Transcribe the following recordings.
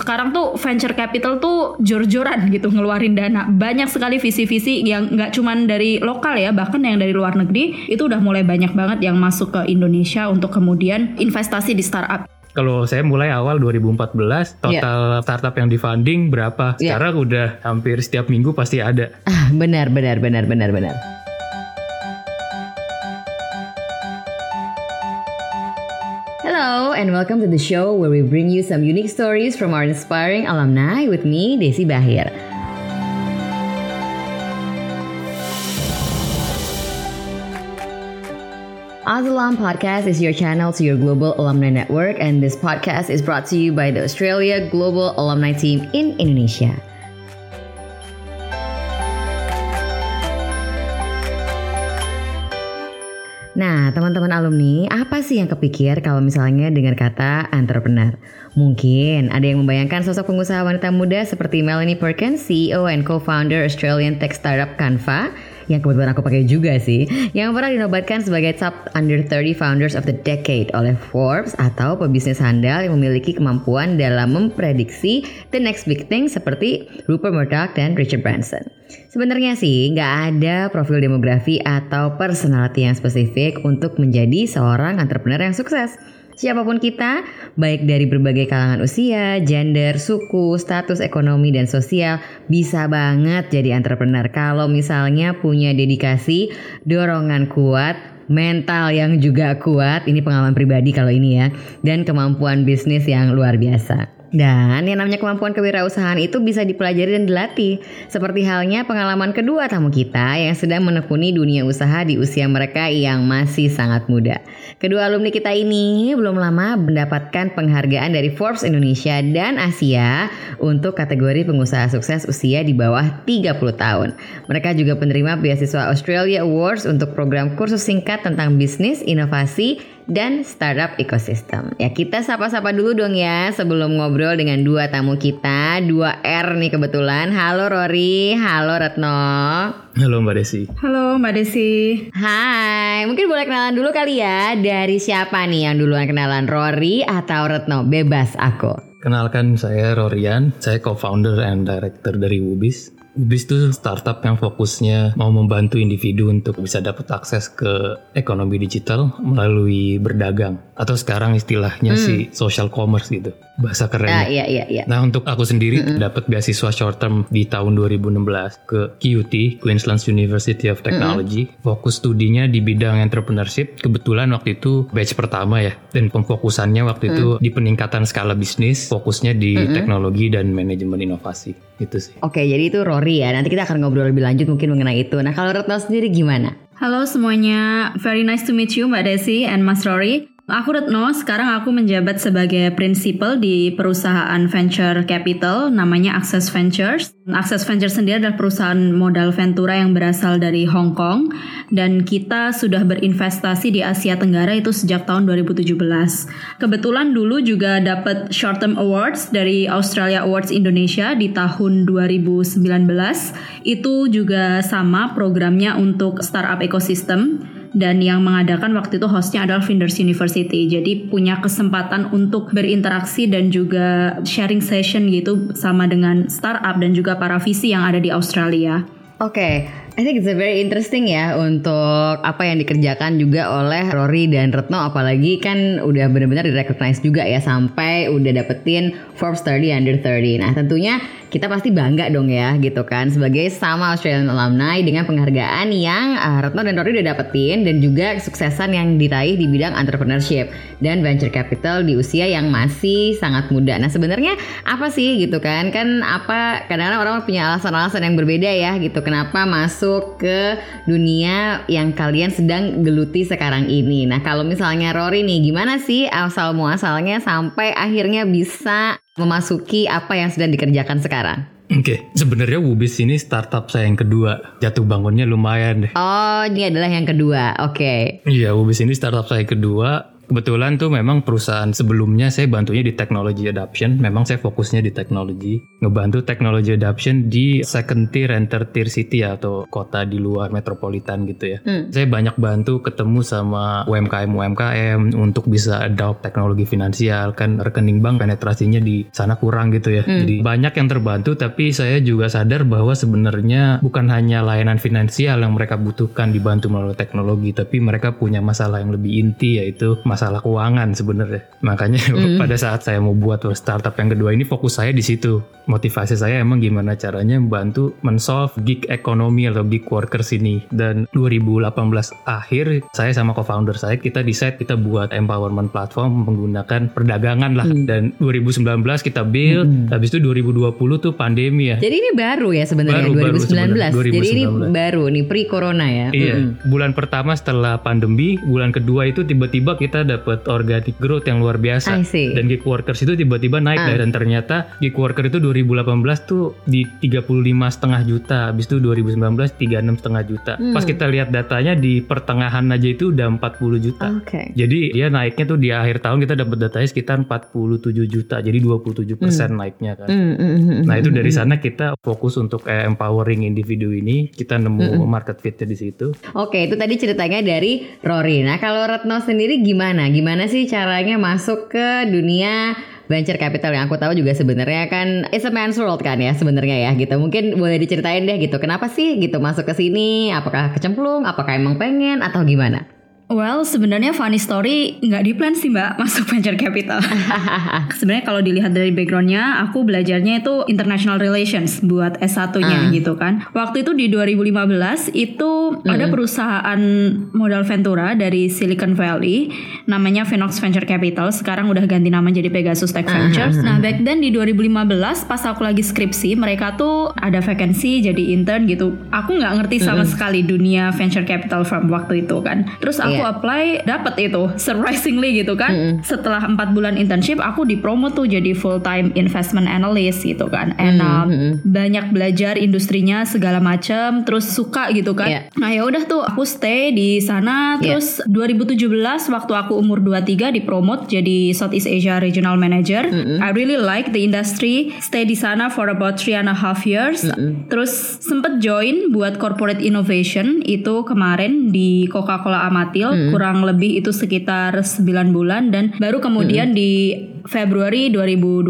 sekarang tuh venture capital tuh jor-joran gitu ngeluarin dana. Banyak sekali visi-visi yang nggak cuman dari lokal ya, bahkan yang dari luar negeri itu udah mulai banyak banget yang masuk ke Indonesia untuk kemudian investasi di startup. Kalau saya mulai awal 2014, total startup yang di-funding berapa? Yeah. Sekarang udah hampir setiap minggu pasti ada. Ah, benar, benar, benar, benar, benar. And welcome to the show where we bring you some unique stories from our inspiring alumni with me, Desi Bahir. Azalam Podcast is your channel to your global alumni network, and this podcast is brought to you by the Australia Global Alumni Team in Indonesia. Nah, teman-teman alumni, apa sih yang kepikir kalau misalnya dengar kata entrepreneur? Mungkin ada yang membayangkan sosok pengusaha wanita muda seperti Melanie Perkins, CEO and co-founder Australian tech startup Canva, yang kebetulan aku pakai juga sih, yang pernah dinobatkan sebagai top under 30 founders of the decade oleh Forbes atau pebisnis handal yang memiliki kemampuan dalam memprediksi the next big thing seperti Rupert Murdoch dan Richard Branson. Sebenarnya sih nggak ada profil demografi atau personality yang spesifik untuk menjadi seorang entrepreneur yang sukses. Siapa pun kita, baik dari berbagai kalangan usia, gender, suku, status ekonomi, dan sosial, bisa banget jadi entrepreneur kalau misalnya punya dedikasi, dorongan kuat, mental yang juga kuat, ini pengalaman pribadi kalau ini ya, dan kemampuan bisnis yang luar biasa. Dan yang namanya kemampuan kewirausahaan itu bisa dipelajari dan dilatih. Seperti halnya pengalaman kedua tamu kita yang sedang menekuni dunia usaha di usia mereka yang masih sangat muda. Kedua alumni kita ini belum lama mendapatkan penghargaan dari Forbes Indonesia dan Asia untuk kategori pengusaha sukses usia di bawah 30 tahun. Mereka juga penerima beasiswa Australia Awards untuk program kursus singkat tentang bisnis, inovasi, dan startup ecosystem. Ya kita sapa-sapa dulu dong ya sebelum ngobrol dengan dua tamu kita, dua R nih kebetulan. Halo Rory, halo Retno. Halo Mbak Desi. Halo Mbak Desi. Hai, mungkin boleh kenalan dulu kali ya dari siapa nih yang duluan kenalan Rory atau Retno? Bebas aku. Kenalkan saya Rorian, saya co-founder and director dari Wubis. Wubis itu startup yang fokusnya mau membantu individu untuk bisa dapat akses ke ekonomi digital melalui berdagang atau sekarang istilahnya sih social commerce gitu bahasa keren. Ah, iya iya iya. Nah untuk aku sendiri dapat beasiswa short term di tahun 2016 ke QUT Queensland University of Technology. Fokus studinya di bidang entrepreneurship. Kebetulan waktu itu batch pertama ya. Dan pemfokusannya waktu itu di peningkatan skala bisnis. Fokusnya di teknologi dan manajemen inovasi. Itu sih. Oke, jadi itu Rory ya. Nanti kita akan ngobrol lebih lanjut mungkin mengenai itu. Nah, kalau Retno sendiri gimana? Halo semuanya, very nice to meet you Mbak Desi and Mas Rory. Aku Retno, sekarang aku menjabat sebagai prinsipal di perusahaan venture capital namanya Access Ventures. Access Ventures sendiri adalah perusahaan modal ventura yang berasal dari Hong Kong dan kita sudah berinvestasi di Asia Tenggara itu sejak tahun 2017. Kebetulan dulu juga dapat short term awards dari Australia Awards Indonesia di tahun 2019. Itu juga sama programnya untuk startup ecosystem dan yang mengadakan waktu itu hostnya adalah Flinders University. Jadi punya kesempatan untuk berinteraksi dan juga sharing session gitu sama dengan startup dan juga para visi yang ada di Australia. Oke, I think it's a very interesting ya untuk apa yang dikerjakan juga oleh Rory dan Retno apalagi kan udah benar-benar direcognize juga ya sampai udah dapetin Forbes 30 under 30. Nah, tentunya kita pasti bangga dong ya gitu kan sebagai sama Australian alumni dengan penghargaan yang uh, Retno dan Rory udah dapetin dan juga kesuksesan yang diraih di bidang entrepreneurship dan venture capital di usia yang masih sangat muda. Nah, sebenarnya apa sih gitu kan? Kan apa kadang-kadang orang punya alasan-alasan yang berbeda ya gitu kenapa masuk ke dunia yang kalian sedang geluti sekarang ini. Nah, kalau misalnya Rory nih, gimana sih asal muasalnya sampai akhirnya bisa memasuki apa yang sedang dikerjakan sekarang? Oke, sebenarnya Wubis ini startup saya yang kedua. Jatuh bangunnya lumayan deh. Oh, ini adalah yang kedua. Oke. Iya, Wubis ini startup saya kedua. Kebetulan tuh memang perusahaan sebelumnya saya bantunya di technology adoption. Memang saya fokusnya di teknologi, ngebantu technology adoption di second tier and third tier city atau kota di luar metropolitan gitu ya. Hmm. Saya banyak bantu ketemu sama UMKM UMKM untuk bisa adopt teknologi finansial kan rekening bank penetrasinya di sana kurang gitu ya. Hmm. Jadi banyak yang terbantu tapi saya juga sadar bahwa sebenarnya bukan hanya layanan finansial yang mereka butuhkan dibantu melalui teknologi tapi mereka punya masalah yang lebih inti yaitu masalah keuangan sebenarnya. Makanya Hmm. pada saat saya mau buat startup yang kedua ini fokus saya di situ. Motivasi saya emang gimana caranya membantu men-solve gig ekonomi atau gig workers ini. Dan 2018 akhir saya sama co-founder saya kita decide kita buat empowerment platform menggunakan perdagangan lah. Hmm. Dan 2019 kita build, Hmm. habis itu 2020 tuh pandemi ya. Jadi ini baru ya sebenarnya Baru, baru 2019. sebenarnya, Jadi ini 2019. baru nih pre corona ya. Iya, Mm-mm. bulan pertama setelah pandemi, bulan kedua itu tiba-tiba kita dapat organic growth yang luar biasa. Dan gig workers itu tiba-tiba naik Ah. dan ternyata gig worker itu 2018 tuh di 35 setengah juta, habis itu 2019 36 setengah juta. Hmm. Pas kita lihat datanya di pertengahan aja itu udah 40 juta. Oke. Jadi dia naiknya tuh di akhir tahun kita dapat datanya sekitar 47 juta, jadi 27 persen naiknya kan. Mm, mm, mm, Nah itu dari sana kita fokus untuk eh, empowering individu ini, kita nemu market fitnya di situ. Oke, itu tadi ceritanya dari Rory. Nah, kalau Retno sendiri gimana? Gimana sih caranya masuk ke dunia venture capital yang aku tahu juga sebenarnya kan it's a man's world kan ya sebenarnya ya gitu. Mungkin boleh diceritain deh gitu. Kenapa sih gitu masuk ke sini? Apakah kecemplung? Apakah emang pengen atau gimana? Well, sebenarnya funny story nggak di plan sih mbak masuk venture capital. sebenarnya kalau dilihat dari backgroundnya, aku belajarnya itu international relations buat S1-nya Ah. gitu kan. Waktu itu di 2015 itu ada perusahaan modal ventura dari Silicon Valley, namanya Venox Venture Capital. Sekarang udah ganti nama jadi Pegasus Tech Ventures. Nah back then di 2015 pas aku lagi skripsi, mereka tuh ada vacancy jadi intern gitu. Aku nggak ngerti sama sekali dunia venture capital firm waktu itu kan. Terus aku Iya. apply dapet itu surprisingly gitu kan. Setelah empat bulan internship aku dipromo tuh jadi full time investment analyst gitu kan. And um, banyak belajar industrinya segala macam terus suka gitu kan. Iya. nah ya udah tuh aku stay di sana. Terus 2017 waktu aku umur 23 dipromot jadi Southeast Asia Regional Manager. I really like the industry. Stay di sana for about three and a half years. Terus sempet join buat corporate innovation itu kemarin di Coca-Cola Amatil kurang lebih itu sekitar 9 bulan dan baru kemudian di Februari 2020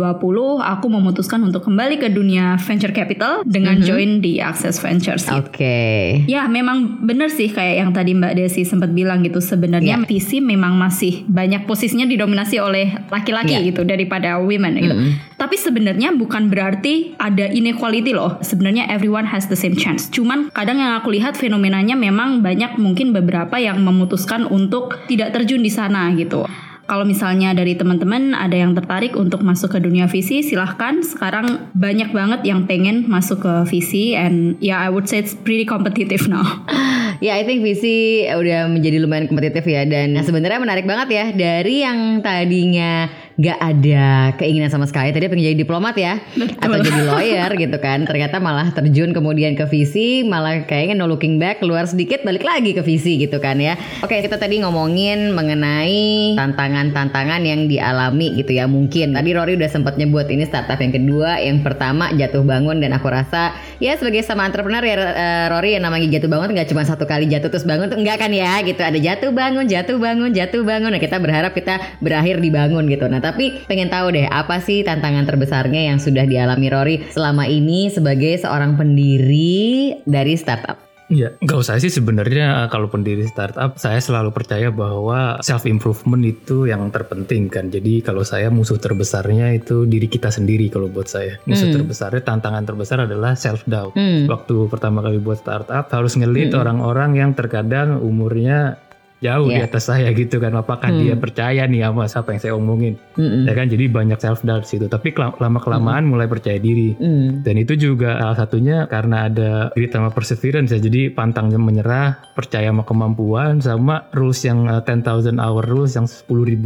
aku memutuskan untuk kembali ke dunia venture capital dengan join di Access Ventures. Oke. Ya memang bener sih kayak yang tadi Mbak Desi sempat bilang gitu sebenarnya Ya. VC memang masih banyak posisinya didominasi oleh laki-laki Ya. gitu daripada women gitu. Tapi sebenarnya bukan berarti ada inequality loh. Sebenarnya everyone has the same chance. Cuman kadang yang aku lihat fenomenanya memang banyak mungkin beberapa yang memutuskan untuk tidak terjun di sana gitu. Kalau misalnya dari teman-teman ada yang tertarik untuk masuk ke dunia VC, silahkan. Sekarang banyak banget yang pengen masuk ke VC, and yeah, I would say it's pretty competitive now. Ya, I think VC udah menjadi lumayan kompetitif ya dan sebenarnya menarik banget ya dari yang tadinya gak ada keinginan sama sekali. Tadi pengen jadi diplomat ya atau jadi lawyer gitu kan. Ternyata malah terjun kemudian ke VC malah kayaknya no looking back keluar sedikit balik lagi ke VC gitu kan ya. Oke kita tadi ngomongin mengenai tantangan-tantangan yang dialami gitu ya mungkin. Tadi Rory udah sempat nyebut ini startup yang kedua yang pertama jatuh bangun. Dan aku rasa ya sebagai sama entrepreneur ya eh, Rory yang namanya jatuh bangun nggak cuma satu kali jatuh terus bangun tuh enggak kan ya gitu. Ada jatuh bangun jatuh bangun jatuh bangun. Nah kita berharap kita berakhir dibangun gitu. Nah tapi pengen tahu deh apa sih tantangan terbesarnya yang sudah dialami Rory selama ini sebagai seorang pendiri dari startup Ya, nggak usah sih sebenarnya uh, kalau pendiri startup saya selalu percaya bahwa self improvement itu yang terpenting kan. Jadi kalau saya musuh terbesarnya itu diri kita sendiri kalau buat saya. Musuh terbesarnya tantangan terbesar adalah self doubt. Hmm. Waktu pertama kali buat startup harus ngelit orang-orang yang terkadang umurnya jauh di Iya. atas saya gitu kan. Apakah dia percaya nih sama apa yang saya omongin? Mm-mm. Ya kan jadi banyak self doubt situ. Tapi lama kelamaan mulai percaya diri. Mm. Dan itu juga salah satunya karena ada grit sama perseverance ya. Jadi pantang menyerah, percaya sama kemampuan, sama rules yang uh, 10,000 hour rules yang 10.000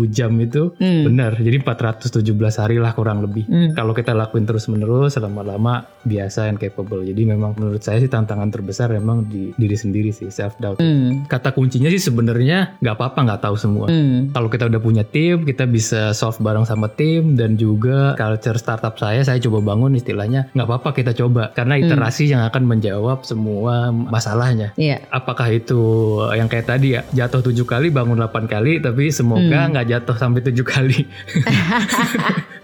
jam itu Hmm. benar. Jadi 417 hari lah kurang lebih. Hmm. Kalau kita lakuin terus menerus, lama-lama biasa and capable. Jadi memang menurut saya sih tantangan terbesar memang di diri sendiri sih self doubt. Mm. Kata kuncinya sih sebenarnya sebenarnya nggak apa-apa nggak tahu semua. Hmm. Kalau kita udah punya tim, kita bisa solve bareng sama tim dan juga culture startup saya, saya coba bangun istilahnya nggak apa-apa kita coba karena iterasi yang akan menjawab semua masalahnya. Iya. Apakah itu yang kayak tadi ya jatuh tujuh kali bangun 8 kali tapi semoga nggak jatuh sampai tujuh kali.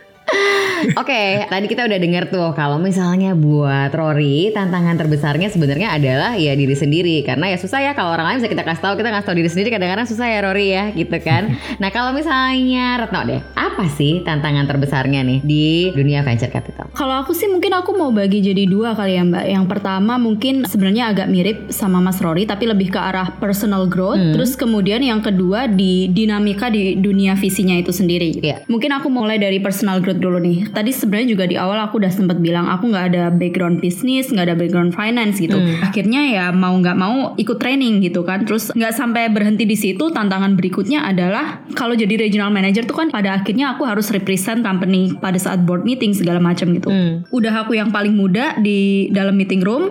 Oke, tadi kita udah dengar tuh kalau misalnya buat Rory tantangan terbesarnya sebenarnya adalah ya diri sendiri karena ya susah ya kalau orang lain bisa kita kasih tahu kita kasih tahu diri sendiri kadang-kadang susah ya Rory ya gitu kan. nah kalau misalnya Retno deh, apa sih tantangan terbesarnya nih di dunia venture capital? Kalau aku sih mungkin aku mau bagi jadi dua kali ya Mbak. Yang pertama mungkin sebenarnya agak mirip sama Mas Rory tapi lebih ke arah personal growth. Terus kemudian yang kedua di dinamika di dunia visinya itu sendiri. Iya. Mungkin aku mulai dari personal growth dulu nih. Tadi sebenarnya juga di awal aku udah sempat bilang aku nggak ada background bisnis, nggak ada background finance gitu. Akhirnya ya mau nggak mau ikut training gitu kan. Terus nggak sampai berhenti di situ. Tantangan berikutnya adalah kalau jadi regional manager tuh kan pada akhirnya aku harus represent company pada saat board meeting segala macam gitu. Udah aku yang paling muda di dalam meeting room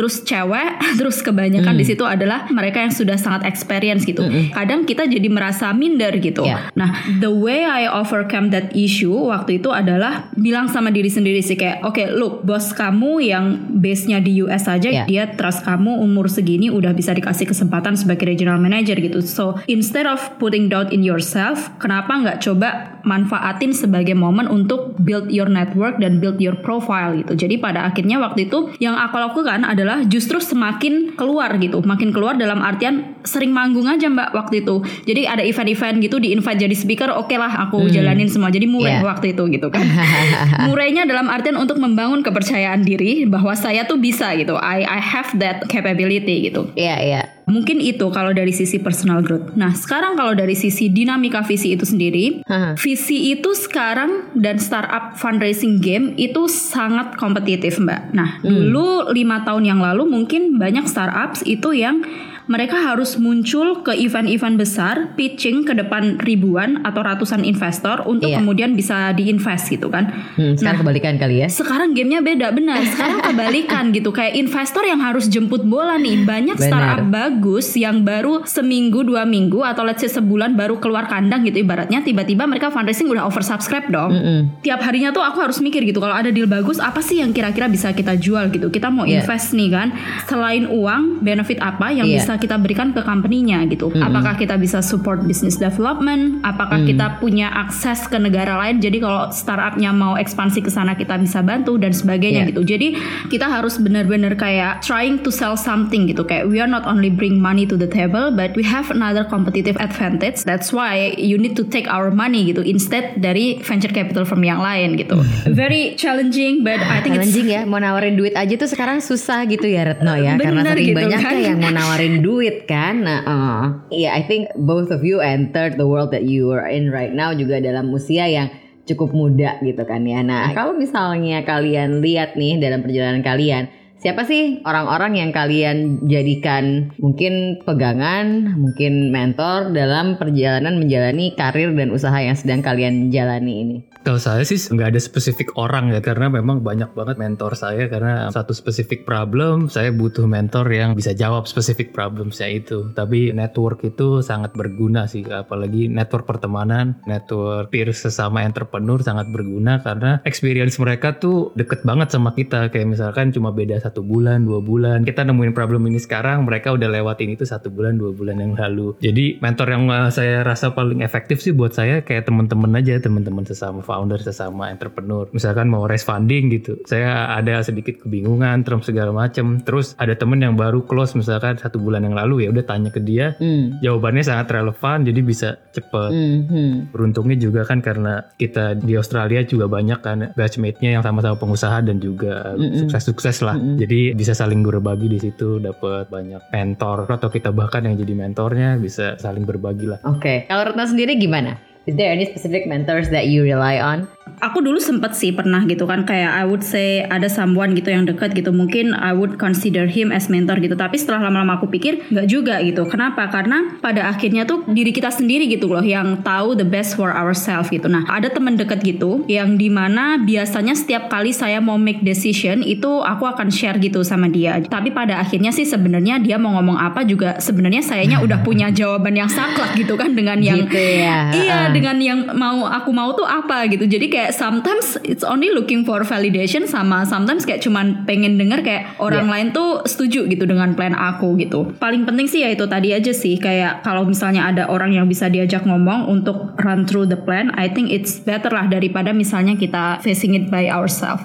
terus cewek, terus kebanyakan di situ adalah mereka yang sudah sangat experience gitu. Kadang kita jadi merasa minder gitu. Ya. Nah, the way I overcome that issue waktu itu adalah bilang sama diri sendiri sih kayak, oke, look, bos kamu yang base-nya di US aja, Ya. dia trust kamu umur segini udah bisa dikasih kesempatan sebagai regional manager gitu. So, instead of putting doubt in yourself, kenapa nggak coba manfaatin sebagai momen untuk build your network dan build your profile gitu. Jadi pada akhirnya waktu itu yang aku lakukan adalah justru semakin keluar gitu, makin keluar dalam artian sering manggung aja mbak waktu itu. Jadi ada event-event gitu di invite jadi speaker, oke lah aku jalanin semua. Jadi murah Yeah. waktu itu gitu kan. Murahnya dalam artian untuk membangun kepercayaan diri bahwa saya tuh bisa gitu. I I have that capability gitu. Iya, iya. Mungkin itu kalau dari sisi personal growth. Nah, sekarang kalau dari sisi dinamika visi itu sendiri, Haha. visi itu sekarang dan startup fundraising game itu sangat kompetitif, Mbak. Nah, dulu lima tahun yang lalu mungkin banyak startups itu yang mereka harus muncul ke event-event besar, pitching ke depan ribuan atau ratusan investor untuk Iya. kemudian bisa diinvest gitu kan. Hmm, sekarang kebalikan kali ya. Sekarang gamenya beda benar. Sekarang kebalikan gitu. Kayak investor yang harus jemput bola nih. Banyak Benar. startup bagus yang baru seminggu dua minggu atau let's say sebulan baru keluar kandang gitu ibaratnya. Tiba-tiba mereka fundraising udah oversubscribe dong. Mm-mm. Tiap harinya tuh aku harus mikir gitu. Kalau ada deal bagus apa sih yang kira-kira bisa kita jual gitu. Kita mau Iya. invest nih kan. Selain uang, benefit apa yang Iya. bisa kita berikan ke company-nya gitu. Apakah kita bisa support business development? Apakah kita punya akses ke negara lain? Jadi kalau startupnya mau ekspansi ke sana kita bisa bantu dan sebagainya Iya. gitu. Jadi kita harus benar-benar kayak trying to sell something gitu. Kayak we are not only bring money to the table, but we have another competitive advantage. That's why you need to take our money gitu instead dari venture capital firm yang lain gitu. Very challenging, but I think it's Challenging ya, mau nawarin duit aja tuh sekarang susah gitu ya Retno ya, karena Bener saking gitu banyaknya kan. yang mau nawarin duit kan. Nah, eh, iya I think both of you entered the world that you are in right now juga dalam usia yang cukup muda gitu kan ya. Nah, kalau misalnya kalian lihat nih dalam perjalanan kalian, siapa sih orang-orang yang kalian jadikan mungkin pegangan, mungkin mentor dalam perjalanan menjalani karir dan usaha yang sedang kalian jalani ini? Kalau saya sih nggak ada spesifik orang ya karena memang banyak banget mentor saya. Karena satu spesifik problem saya butuh mentor yang bisa jawab spesifik problemsnya itu. Tapi network itu sangat berguna sih apalagi network pertemanan, network peer sesama entrepreneur sangat berguna. Karena experience mereka tuh deket banget sama kita. Kayak misalkan cuma beda satu bulan dua bulan. Kita nemuin problem ini sekarang mereka udah lewatin itu satu bulan dua bulan yang lalu. Jadi mentor yang uh, saya rasa paling efektif sih buat saya kayak teman-teman aja teman-teman sesama founder sesama entrepreneur misalkan mau raise funding gitu saya ada sedikit kebingungan terus segala macem terus ada temen yang baru close misalkan satu bulan yang lalu ya udah tanya ke dia Hmm. jawabannya sangat relevan jadi bisa cepet Hmm, hmm. beruntungnya juga kan karena kita di Australia juga banyak kan batchmate-nya yang sama-sama pengusaha dan juga Mm-mm. sukses-sukses lah Mm-mm. jadi bisa saling berbagi di situ dapat banyak mentor atau kita bahkan yang jadi mentornya bisa saling berbagi lah Oke, kalau Retno sendiri gimana? Is there any specific mentors that you rely on? Aku dulu sempet sih pernah gitu kan kayak I would say ada someone gitu yang deket gitu mungkin I would consider him as mentor gitu tapi setelah lama-lama aku pikir nggak juga gitu. Kenapa? Karena pada akhirnya tuh diri kita sendiri gitu loh yang tahu the best for ourselves gitu. Nah ada temen deket gitu yang di mana biasanya setiap kali saya mau make decision itu aku akan share gitu sama dia. Tapi pada akhirnya sih sebenarnya dia mau ngomong apa juga sebenarnya sayanya udah punya jawaban yang saklek gitu kan dengan yang Gitu ya. iya Uh. dengan yang mau aku mau tuh apa gitu. Jadi kayak sometimes it's only looking for validation sama sometimes kayak cuman pengen denger kayak orang Yeah. lain tuh setuju gitu dengan plan aku gitu. Paling penting sih ya itu tadi aja sih kayak kalau misalnya ada orang yang bisa diajak ngomong untuk run through the plan, I think it's better lah daripada misalnya kita facing it by ourselves.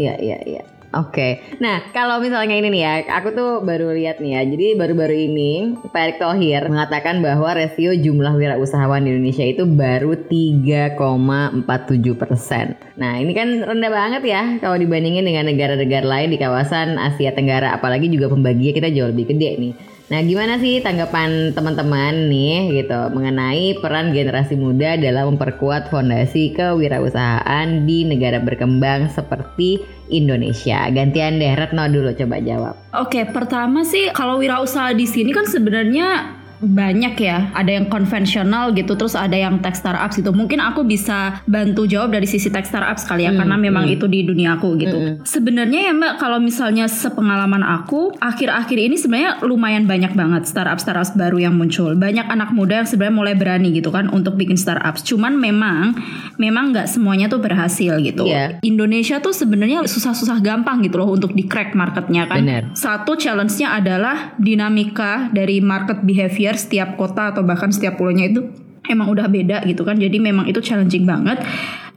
Iya iya iya. Oke. Nah, kalau misalnya ini nih ya, aku tuh baru lihat nih ya. Jadi baru-baru ini Pak Erick Thohir mengatakan bahwa rasio jumlah wirausahawan di Indonesia itu baru 3,47 persen. Nah, ini kan rendah banget ya kalau dibandingin dengan negara-negara lain di kawasan Asia Tenggara. Apalagi juga pembaginya kita jauh lebih gede nih. Nah, gimana sih tanggapan teman-teman nih gitu mengenai peran generasi muda dalam memperkuat fondasi kewirausahaan di negara berkembang seperti Indonesia? Gantian deh Retno dulu coba jawab. Oke, pertama sih kalau wirausaha di sini kan sebenarnya banyak ya, ada yang konvensional gitu, terus ada yang tech startups gitu. Mungkin aku bisa bantu jawab dari sisi tech startups kali ya, Hmm, karena memang hmm. itu di dunia aku gitu. Hmm, Sebenarnya ya Mbak, kalau misalnya sepengalaman aku, akhir-akhir ini sebenarnya lumayan banyak banget startup-startup baru yang muncul. Banyak anak muda yang sebenarnya mulai berani gitu kan untuk bikin startups. Cuman memang, memang nggak semuanya tuh berhasil gitu. Iya. Indonesia tuh sebenarnya susah-susah gampang gitu loh untuk di crack marketnya kan. Bener. Satu challenge-nya adalah dinamika dari market behavior setiap kota atau bahkan setiap pulaunya itu emang udah beda gitu kan. Jadi memang itu challenging banget.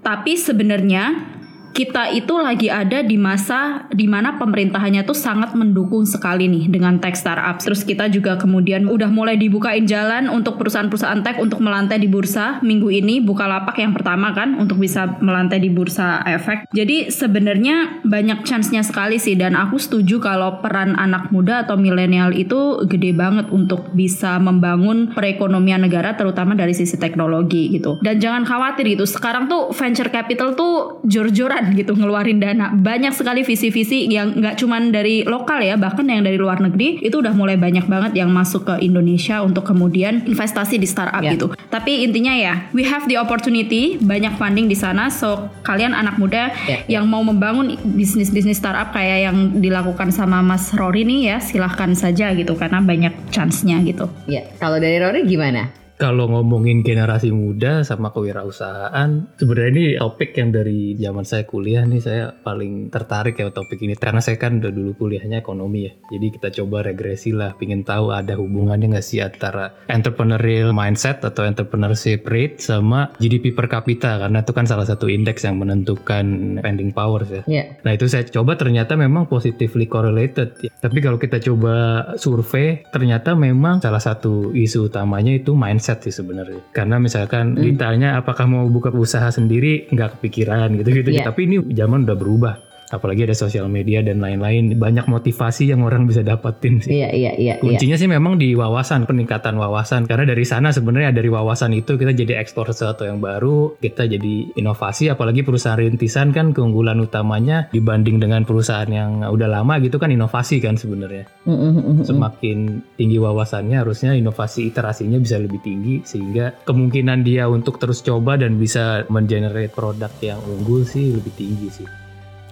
Tapi sebenarnya kita itu lagi ada di masa di mana pemerintahannya tuh sangat mendukung sekali nih dengan tech startup. Terus kita juga kemudian udah mulai dibukain jalan untuk perusahaan-perusahaan tech untuk melantai di bursa. Minggu ini buka lapak yang pertama kan untuk bisa melantai di bursa efek. Jadi sebenarnya banyak chance-nya sekali sih dan aku setuju kalau peran anak muda atau milenial itu gede banget untuk bisa membangun perekonomian negara terutama dari sisi teknologi gitu. Dan jangan khawatir gitu. Sekarang tuh venture capital tuh jor-joran gitu ngeluarin dana. Banyak sekali visi-visi yang nggak cuman dari lokal ya, bahkan yang dari luar negeri itu udah mulai banyak banget yang masuk ke Indonesia untuk kemudian investasi di startup Ya. gitu. Tapi intinya ya, we have the opportunity, banyak funding di sana. So kalian anak muda Ya, yang mau membangun bisnis-bisnis startup kayak yang dilakukan sama Mas Rory nih ya, silahkan saja gitu karena banyak chance-nya gitu. Ya, kalau dari Rory gimana? Kalau ngomongin generasi muda sama kewirausahaan, sebenarnya ini topik yang dari zaman saya kuliah nih saya paling tertarik ya topik ini karena saya kan udah dulu kuliahnya ekonomi ya. Jadi kita coba regresi lah, pingin tahu ada hubungannya nggak sih antara entrepreneurial mindset atau entrepreneurship rate sama GDP per kapita karena itu kan salah satu indeks yang menentukan spending power ya. Ya. Nah itu saya coba ternyata memang positively correlated ya. Tapi kalau kita coba survei ternyata memang salah satu isu utamanya itu mindset sih sebenarnya. Karena misalkan Hmm. ditanya apakah mau buka usaha sendiri nggak kepikiran gitu-gitu. Iya. Tapi ini zaman udah berubah. Apalagi ada sosial media dan lain-lain. Banyak motivasi yang orang bisa dapetin sih. Iya, iya, iya, iya. Kuncinya sih memang di wawasan, peningkatan wawasan. Karena dari sana sebenarnya dari wawasan itu kita jadi ekspor sesuatu yang baru, kita jadi inovasi. Apalagi perusahaan rintisan kan keunggulan utamanya dibanding dengan perusahaan yang udah lama gitu kan inovasi kan sebenarnya. Mm, mm, mm, mm. Semakin tinggi wawasannya harusnya inovasi iterasinya bisa lebih tinggi sehingga kemungkinan dia untuk terus coba dan bisa mengenerate produk yang unggul sih lebih tinggi sih.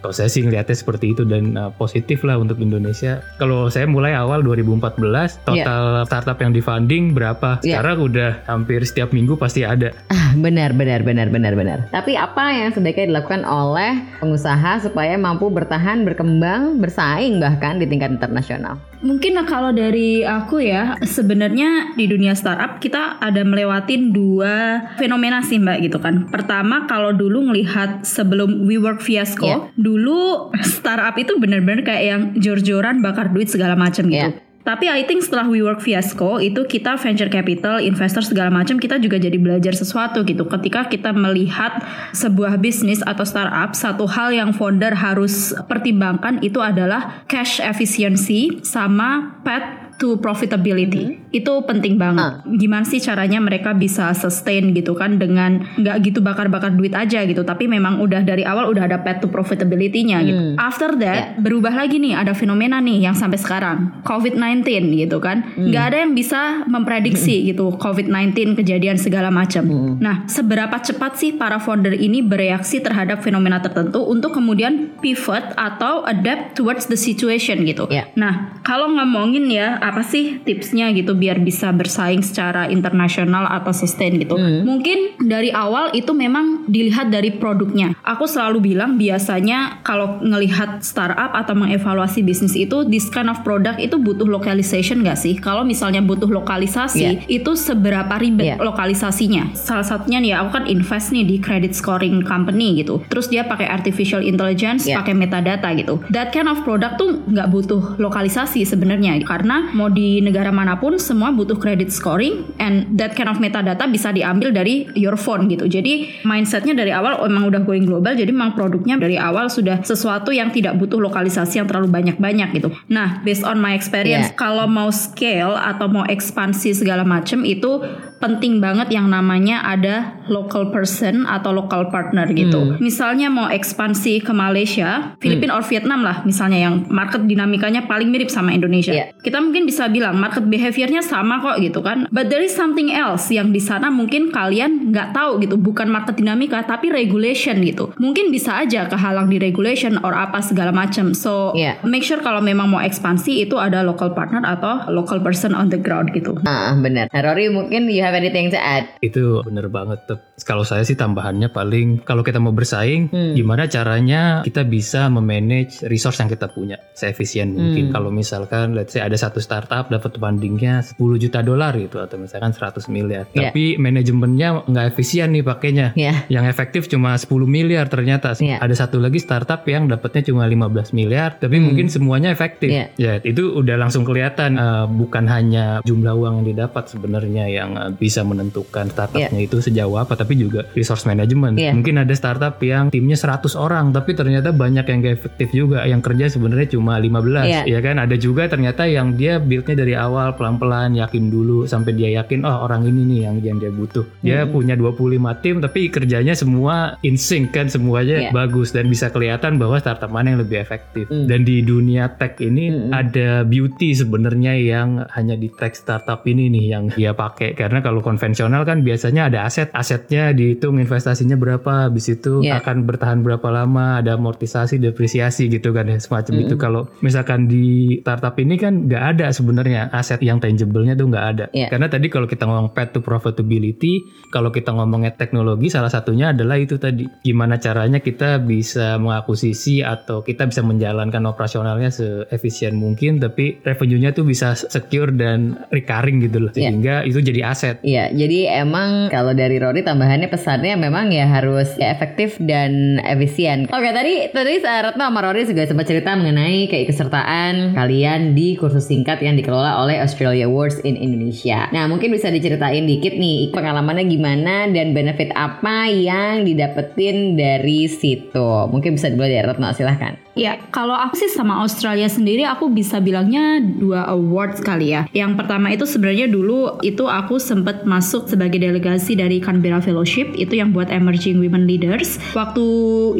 Kalau saya sih ngeliatnya seperti itu dan uh, positif lah untuk Indonesia. Kalau saya mulai awal 2014 total startup yang di-funding berapa? Iya. Sekarang udah hampir setiap minggu pasti ada. Ah, benar, benar, benar, benar, benar. Tapi apa yang sebaiknya dilakukan oleh pengusaha supaya mampu bertahan, berkembang, bersaing bahkan di tingkat internasional? Mungkin kalau dari aku ya, sebenarnya di dunia startup kita ada melewatin dua fenomena sih mbak gitu kan. Pertama kalau dulu ngelihat sebelum WeWork fiasco, Iya. dulu startup itu benar-benar kayak yang jor-joran bakar duit segala macam gitu. Iya. Tapi I think setelah WeWork fiasco itu kita venture capital, investor segala macam kita juga jadi belajar sesuatu gitu. Ketika kita melihat sebuah bisnis atau startup, satu hal yang founder harus pertimbangkan itu adalah cash efficiency sama path to profitability. Itu penting banget. Gimana sih caranya mereka bisa sustain gitu kan dengan nggak gitu bakar-bakar duit aja gitu, tapi memang udah dari awal udah ada path to profitability-nya gitu. After that berubah lagi nih ada fenomena nih yang sampai sekarang COVID-19 gitu kan, nggak ada yang bisa memprediksi gitu COVID-19 kejadian segala macam. Nah seberapa cepat sih para founder ini bereaksi terhadap fenomena tertentu untuk kemudian pivot atau adapt towards the situation gitu. Ya. Nah, kalau ngomongin ya apa sih tipsnya gitu biar bisa bersaing secara internasional atau sustain gitu. Mungkin dari awal itu memang dilihat dari produknya. Aku selalu bilang biasanya kalau ngelihat startup atau mengevaluasi bisnis itu this kind of product itu butuh localization gak sih? Kalau misalnya butuh lokalisasi itu seberapa ribet Yeah. lokalisasinya? Salah satunya nih aku kan invest nih di credit scoring company gitu. Terus dia pakai artificial intelligence, Yeah. pakai metadata gitu. That kind of product tuh nggak butuh lokalisasi sebenarnya karena mau di negara mana pun semua butuh credit scoring and that kind of metadata bisa diambil dari your phone gitu. Jadi mindsetnya dari awal emang udah going global. Jadi memang produknya dari awal sudah sesuatu yang tidak butuh lokalisasi yang terlalu banyak-banyak gitu. Nah, based on my experience, Yeah. kalau mau scale atau mau ekspansi segala macam itu penting banget yang namanya ada local person atau local partner gitu. Misalnya mau ekspansi ke Malaysia, Filipina or Vietnam lah misalnya yang market dinamikanya paling mirip sama Indonesia. Iya. Kita mungkin bisa bilang market behaviornya sama kok gitu kan. But there is something else yang di sana mungkin kalian nggak tahu gitu, bukan market dinamika tapi regulation gitu. Mungkin bisa aja kehalang di regulation or apa segala macam. So Iya. make sure kalau memang mau ekspansi itu ada local partner atau local person on the ground gitu. Ah, benar. Rory mungkin you have anything to add? Itu bener banget tuh. Kalau saya sih tambahannya paling kalau kita mau bersaing, Hmm. gimana caranya kita bisa memanage resource yang kita punya seefisien mungkin. Hmm. Kalau misalkan let's say ada satu startup dapat fundingnya 10 juta dolar gitu atau misalkan 100 miliar. Iya. Tapi manajemennya nggak efisien nih pakainya. Ya. Yang efektif cuma 10 miliar ternyata. Iya. Ada satu lagi startup yang dapatnya cuma 15 miliar tapi Hmm. mungkin semuanya efektif. Iya. Ya, itu udah langsung kelihatan eh, bukan hanya jumlah uang yang didapat sebenarnya yang eh, bisa menentukan startupnya itu sejauh apa tapi juga resource management. Iya. Mungkin ada startup yang timnya 100 orang tapi ternyata banyak yang gak efektif juga yang kerja sebenarnya cuma 15 Iya. ya kan ada juga ternyata yang dia buildnya dari awal pelan-pelan yakin dulu sampai dia yakin oh orang ini nih yang yang dia butuh. Dia punya 25 tim tapi kerjanya semua in sync kan semuanya Iya. bagus dan bisa kelihatan bahwa startup mana yang lebih efektif. Hmm. Dan di dunia tech ini Hmm. ada beauty sebenarnya yang hanya di tech startup ini nih yang dia pakai karena kalau konvensional kan biasanya ada aset, asetnya dihitung investasinya berapa, habis itu Iya. akan bertahan berapa lama, ada amortisasi, depresiasi gitu kan ya semacam Hmm. itu. Kalau misalkan di startup ini kan nggak ada sebenarnya aset yang tangible-nya tuh nggak ada. Iya. Karena tadi kalau kita ngomong path to profitability, kalau kita ngomongnya teknologi salah satunya adalah itu tadi gimana caranya kita bisa mengakuisisi atau kita bisa menjalankan operasionalnya seefisien mungkin tapi revenue-nya tuh bisa secure dan recurring gitu loh Iya. sehingga itu jadi aset. Iya, jadi emang kalau dari Rory tambahannya pesannya memang ya harus ya efektif dan efisien. Oke, tadi tadi Retno sama Rory juga sempat cerita mengenai keikutsertaan kalian di kursus singkat yang dikelola oleh Australia Awards in Indonesia. Nah, mungkin bisa diceritain dikit nih pengalamannya gimana dan benefit apa yang didapetin dari situ. Mungkin bisa dulu dari Retno, silahkan. Ya, kalau aku sih sama Australia sendiri aku bisa bilangnya dua awards kali ya. Yang pertama itu sebenarnya dulu itu aku sempat masuk sebagai delegasi dari Canberra Fellowship itu yang buat emerging women leaders. Waktu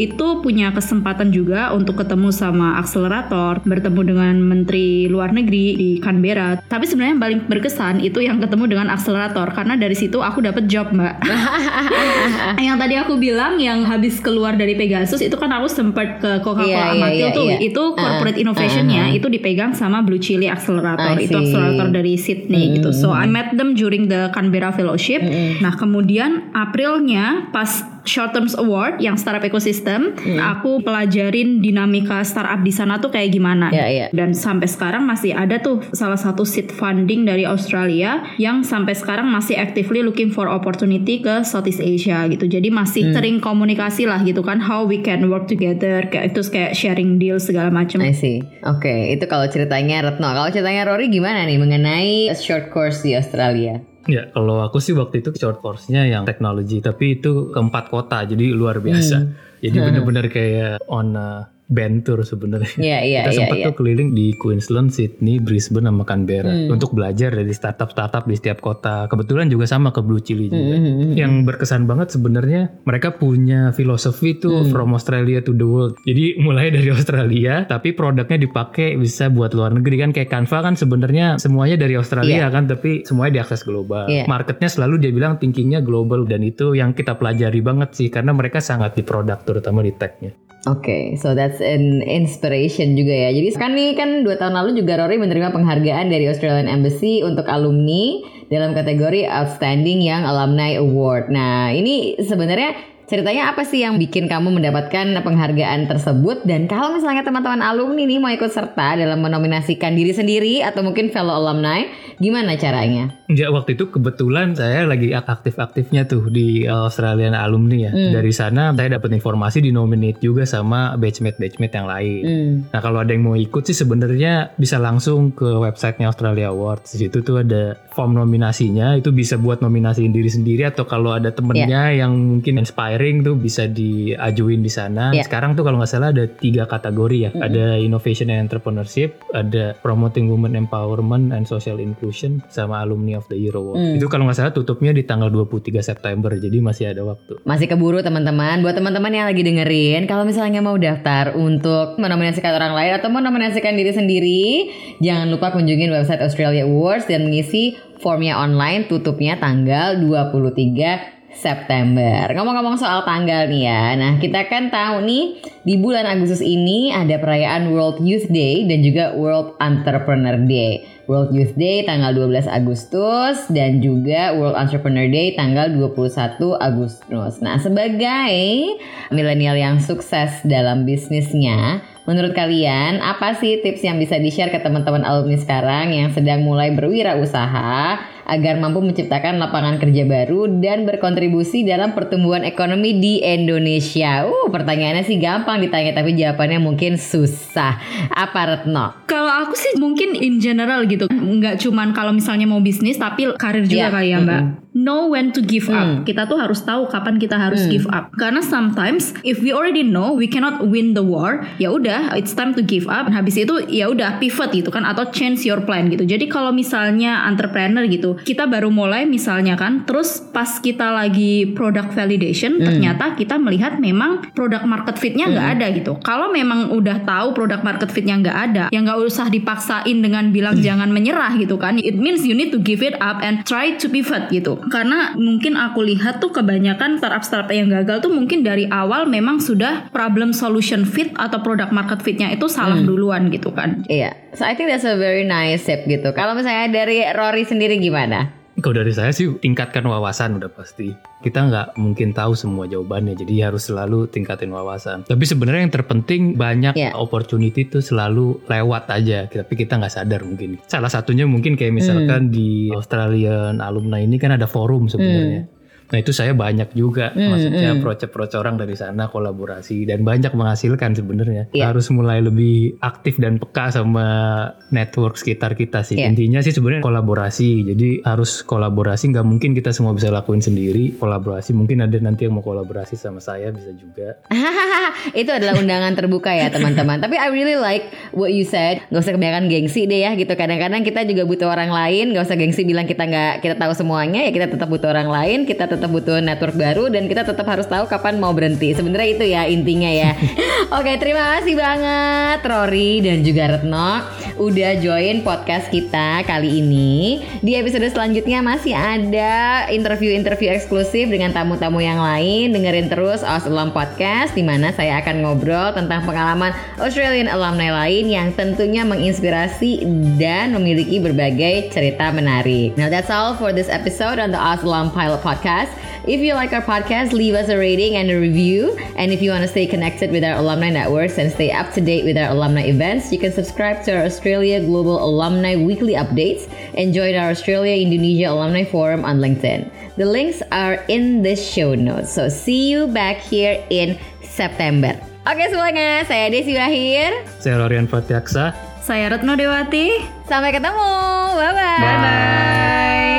itu punya kesempatan juga untuk ketemu sama akselerator, bertemu dengan menteri luar negeri di Canberra. Tapi sebenarnya yang paling berkesan itu yang ketemu dengan akselerator karena dari situ aku dapat job, Mbak. yang tadi aku bilang yang habis keluar dari Pegasus itu kan aku sempat ke Coca-Cola Iya, iya, Amatil iya, tuh iya. itu corporate Uh-uh. innovationnya Uh-uh. itu dipegang sama Blue Chili Accelerator itu accelerator dari Sydney gitu so I met them during the Canberra Fellowship nah kemudian Aprilnya pas Short Terms Award yang startup ecosystem aku pelajarin dinamika startup di sana tuh kayak gimana Iya, iya. dan sampai sekarang masih ada tuh salah satu seed funding dari Australia yang sampai sekarang masih actively looking for opportunity ke Southeast Asia gitu. Jadi masih Hmm. sering komunikasi lah gitu kan how we can work together kayak itu kayak sharing deal segala macam. I see. Oke, itu kalau ceritanya Retno. Kalau ceritanya Rory gimana nih mengenai short course di Australia? Ya, kalau aku sih waktu itu short course-nya yang teknologi, tapi itu keempat kota, jadi luar biasa. Hmm. Jadi bener-bener kayak on a band tour sebenarnya. Iya, iya, Kita iya, sempat iya. tuh keliling di Queensland, Sydney, Brisbane sama Canberra Hmm. untuk belajar dari startup-startup di setiap kota. Kebetulan juga sama ke Blue Chili juga. Hmm, hmm, hmm. Yang berkesan banget sebenarnya mereka punya filosofi tuh Hmm. from Australia to the world. Jadi mulai dari Australia tapi produknya dipakai bisa buat luar negeri kan kayak Canva kan sebenarnya semuanya dari Australia kan tapi semuanya diakses global. Iya. Marketnya selalu dia bilang thinkingnya global dan itu yang kita pelajari banget sih karena mereka sangat di produk terutama di tech-nya. Oke, so that's an inspiration juga ya. Jadi kan nih kan dua tahun lalu juga Rory menerima penghargaan dari Australian Embassy untuk alumni dalam kategori Outstanding Young Alumni Award. Nah ini sebenarnya ceritanya apa sih yang bikin kamu mendapatkan penghargaan tersebut? Dan kalau misalnya teman-teman alumni nih mau ikut serta dalam menominasikan diri sendiri atau mungkin fellow alumni, gimana caranya? Ya waktu itu kebetulan saya lagi aktif-aktifnya tuh di Australian alumni ya. Hmm. Dari sana saya dapat informasi di nominate juga sama batchmate-batchmate yang lain. Hmm. Nah kalau ada yang mau ikut sih sebenarnya bisa langsung ke websitenya Australia Awards. Di situ tuh ada form nominasinya. Itu bisa buat nominasiin diri sendiri atau kalau ada temennya yang mungkin inspiring tuh bisa diajuin di sana. Ya. Sekarang tuh kalau nggak salah ada tiga kategori ya. Ada innovation and entrepreneurship, ada promoting women empowerment and social inclusion, sama alumni of the year award. Hmm. Itu kalau nggak salah tutupnya di tanggal 23 September. Jadi masih ada waktu. Masih keburu teman-teman. Buat teman-teman yang lagi dengerin, kalau misalnya mau daftar untuk menominasikan orang lain atau menominasikan diri sendiri, jangan lupa kunjungin website Australia Awards dan mengisi formnya online tutupnya tanggal 23 September. Ngomong-ngomong soal tanggal nih ya. Nah, kita kan tahu nih di bulan Agustus ini ada perayaan World Youth Day dan juga World Entrepreneur Day. World Youth Day tanggal 12 Agustus dan juga World Entrepreneur Day tanggal 21 Agustus. Nah, sebagai milenial yang sukses dalam bisnisnya, menurut kalian apa sih tips yang bisa di-share ke teman-teman alumni sekarang yang sedang mulai berwirausaha agar mampu menciptakan lapangan kerja baru dan berkontribusi dalam pertumbuhan ekonomi di Indonesia? Uh, pertanyaannya sih gampang ditanya tapi jawabannya mungkin susah. Apa Retno? Kalau aku sih mungkin in general gitu, nggak cuman kalau misalnya mau bisnis tapi karir juga Iya. kali ya mbak. Know when to give Hmm. up. Kita tuh harus tahu kapan kita harus give up. Karena sometimes if we already know we cannot win the war, ya udah it's time to give up. Habis itu ya udah pivot gitu kan atau change your plan gitu. Jadi kalau misalnya entrepreneur gitu, kita baru mulai misalnya kan, terus pas kita lagi product validation, ternyata kita melihat memang product market fitnya nggak ada gitu. Kalau memang udah tahu product market fitnya nggak ada, ya nggak usah dipaksain dengan bilang jangan menyerah gitu kan. It means you need to give it up and try to pivot gitu. Karena mungkin aku lihat tuh kebanyakan startup-startup yang gagal tuh mungkin dari awal memang sudah problem solution fit atau product market fitnya itu salah duluan gitu kan. Iya, so I think that's a very nice tip gitu. Kalau misalnya dari Rory sendiri gimana? Kalau dari saya sih tingkatkan wawasan udah pasti. Kita nggak mungkin tahu semua jawabannya, jadi harus selalu tingkatin wawasan. Tapi sebenarnya yang terpenting banyak Iya. opportunity itu selalu lewat aja, tapi kita nggak sadar mungkin. Salah satunya mungkin kayak misalkan di Australian alumni ini kan ada forum sebenarnya. Nah itu saya banyak juga, Hmm, maksudnya hmm. approach-approach orang dari sana kolaborasi dan banyak menghasilkan sebenarnya. Iya. Harus mulai lebih aktif dan peka sama network sekitar kita sih. Iya. Intinya sih sebenarnya kolaborasi. Jadi harus kolaborasi. Nggak mungkin kita semua bisa lakuin sendiri. Kolaborasi mungkin ada nanti yang mau kolaborasi sama saya bisa juga. itu adalah undangan terbuka ya teman-teman. Tapi I really like what you said. Gak usah kebanyakan gengsi deh ya gitu. Kadang-kadang kita juga butuh orang lain. Gak usah gengsi bilang kita nggak kita tahu semuanya. Ya kita tetap butuh orang lain. Kita tetap butuh network baru dan kita tetap harus tahu kapan mau berhenti. Sebenarnya itu ya intinya ya. Oke terima kasih banget Rory dan juga Retno udah join podcast kita kali ini. Di episode selanjutnya masih ada interview-interview eksklusif dengan tamu-tamu yang lain. Dengerin terus Aus Alum Podcast di mana saya akan ngobrol tentang pengalaman Australian alumni lain yang tentunya menginspirasi dan memiliki berbagai cerita menarik. Now that's all for this episode on the Aus Alum Pilot Podcast. If you like our podcast, leave us a rating and a review. And if you want to stay connected with our alumni networks and stay up to date with our alumni events, you can subscribe to our Australia Global Alumni Weekly Updates and join our Australia Indonesia Alumni Forum on LinkedIn. The links are in the show notes. So see you back here in September. Oke semuanya, saya Desi Wahir. Saya Lorian Fatiaksa. Saya Retno Dewati. Sampai ketemu. Bye-bye. Bye.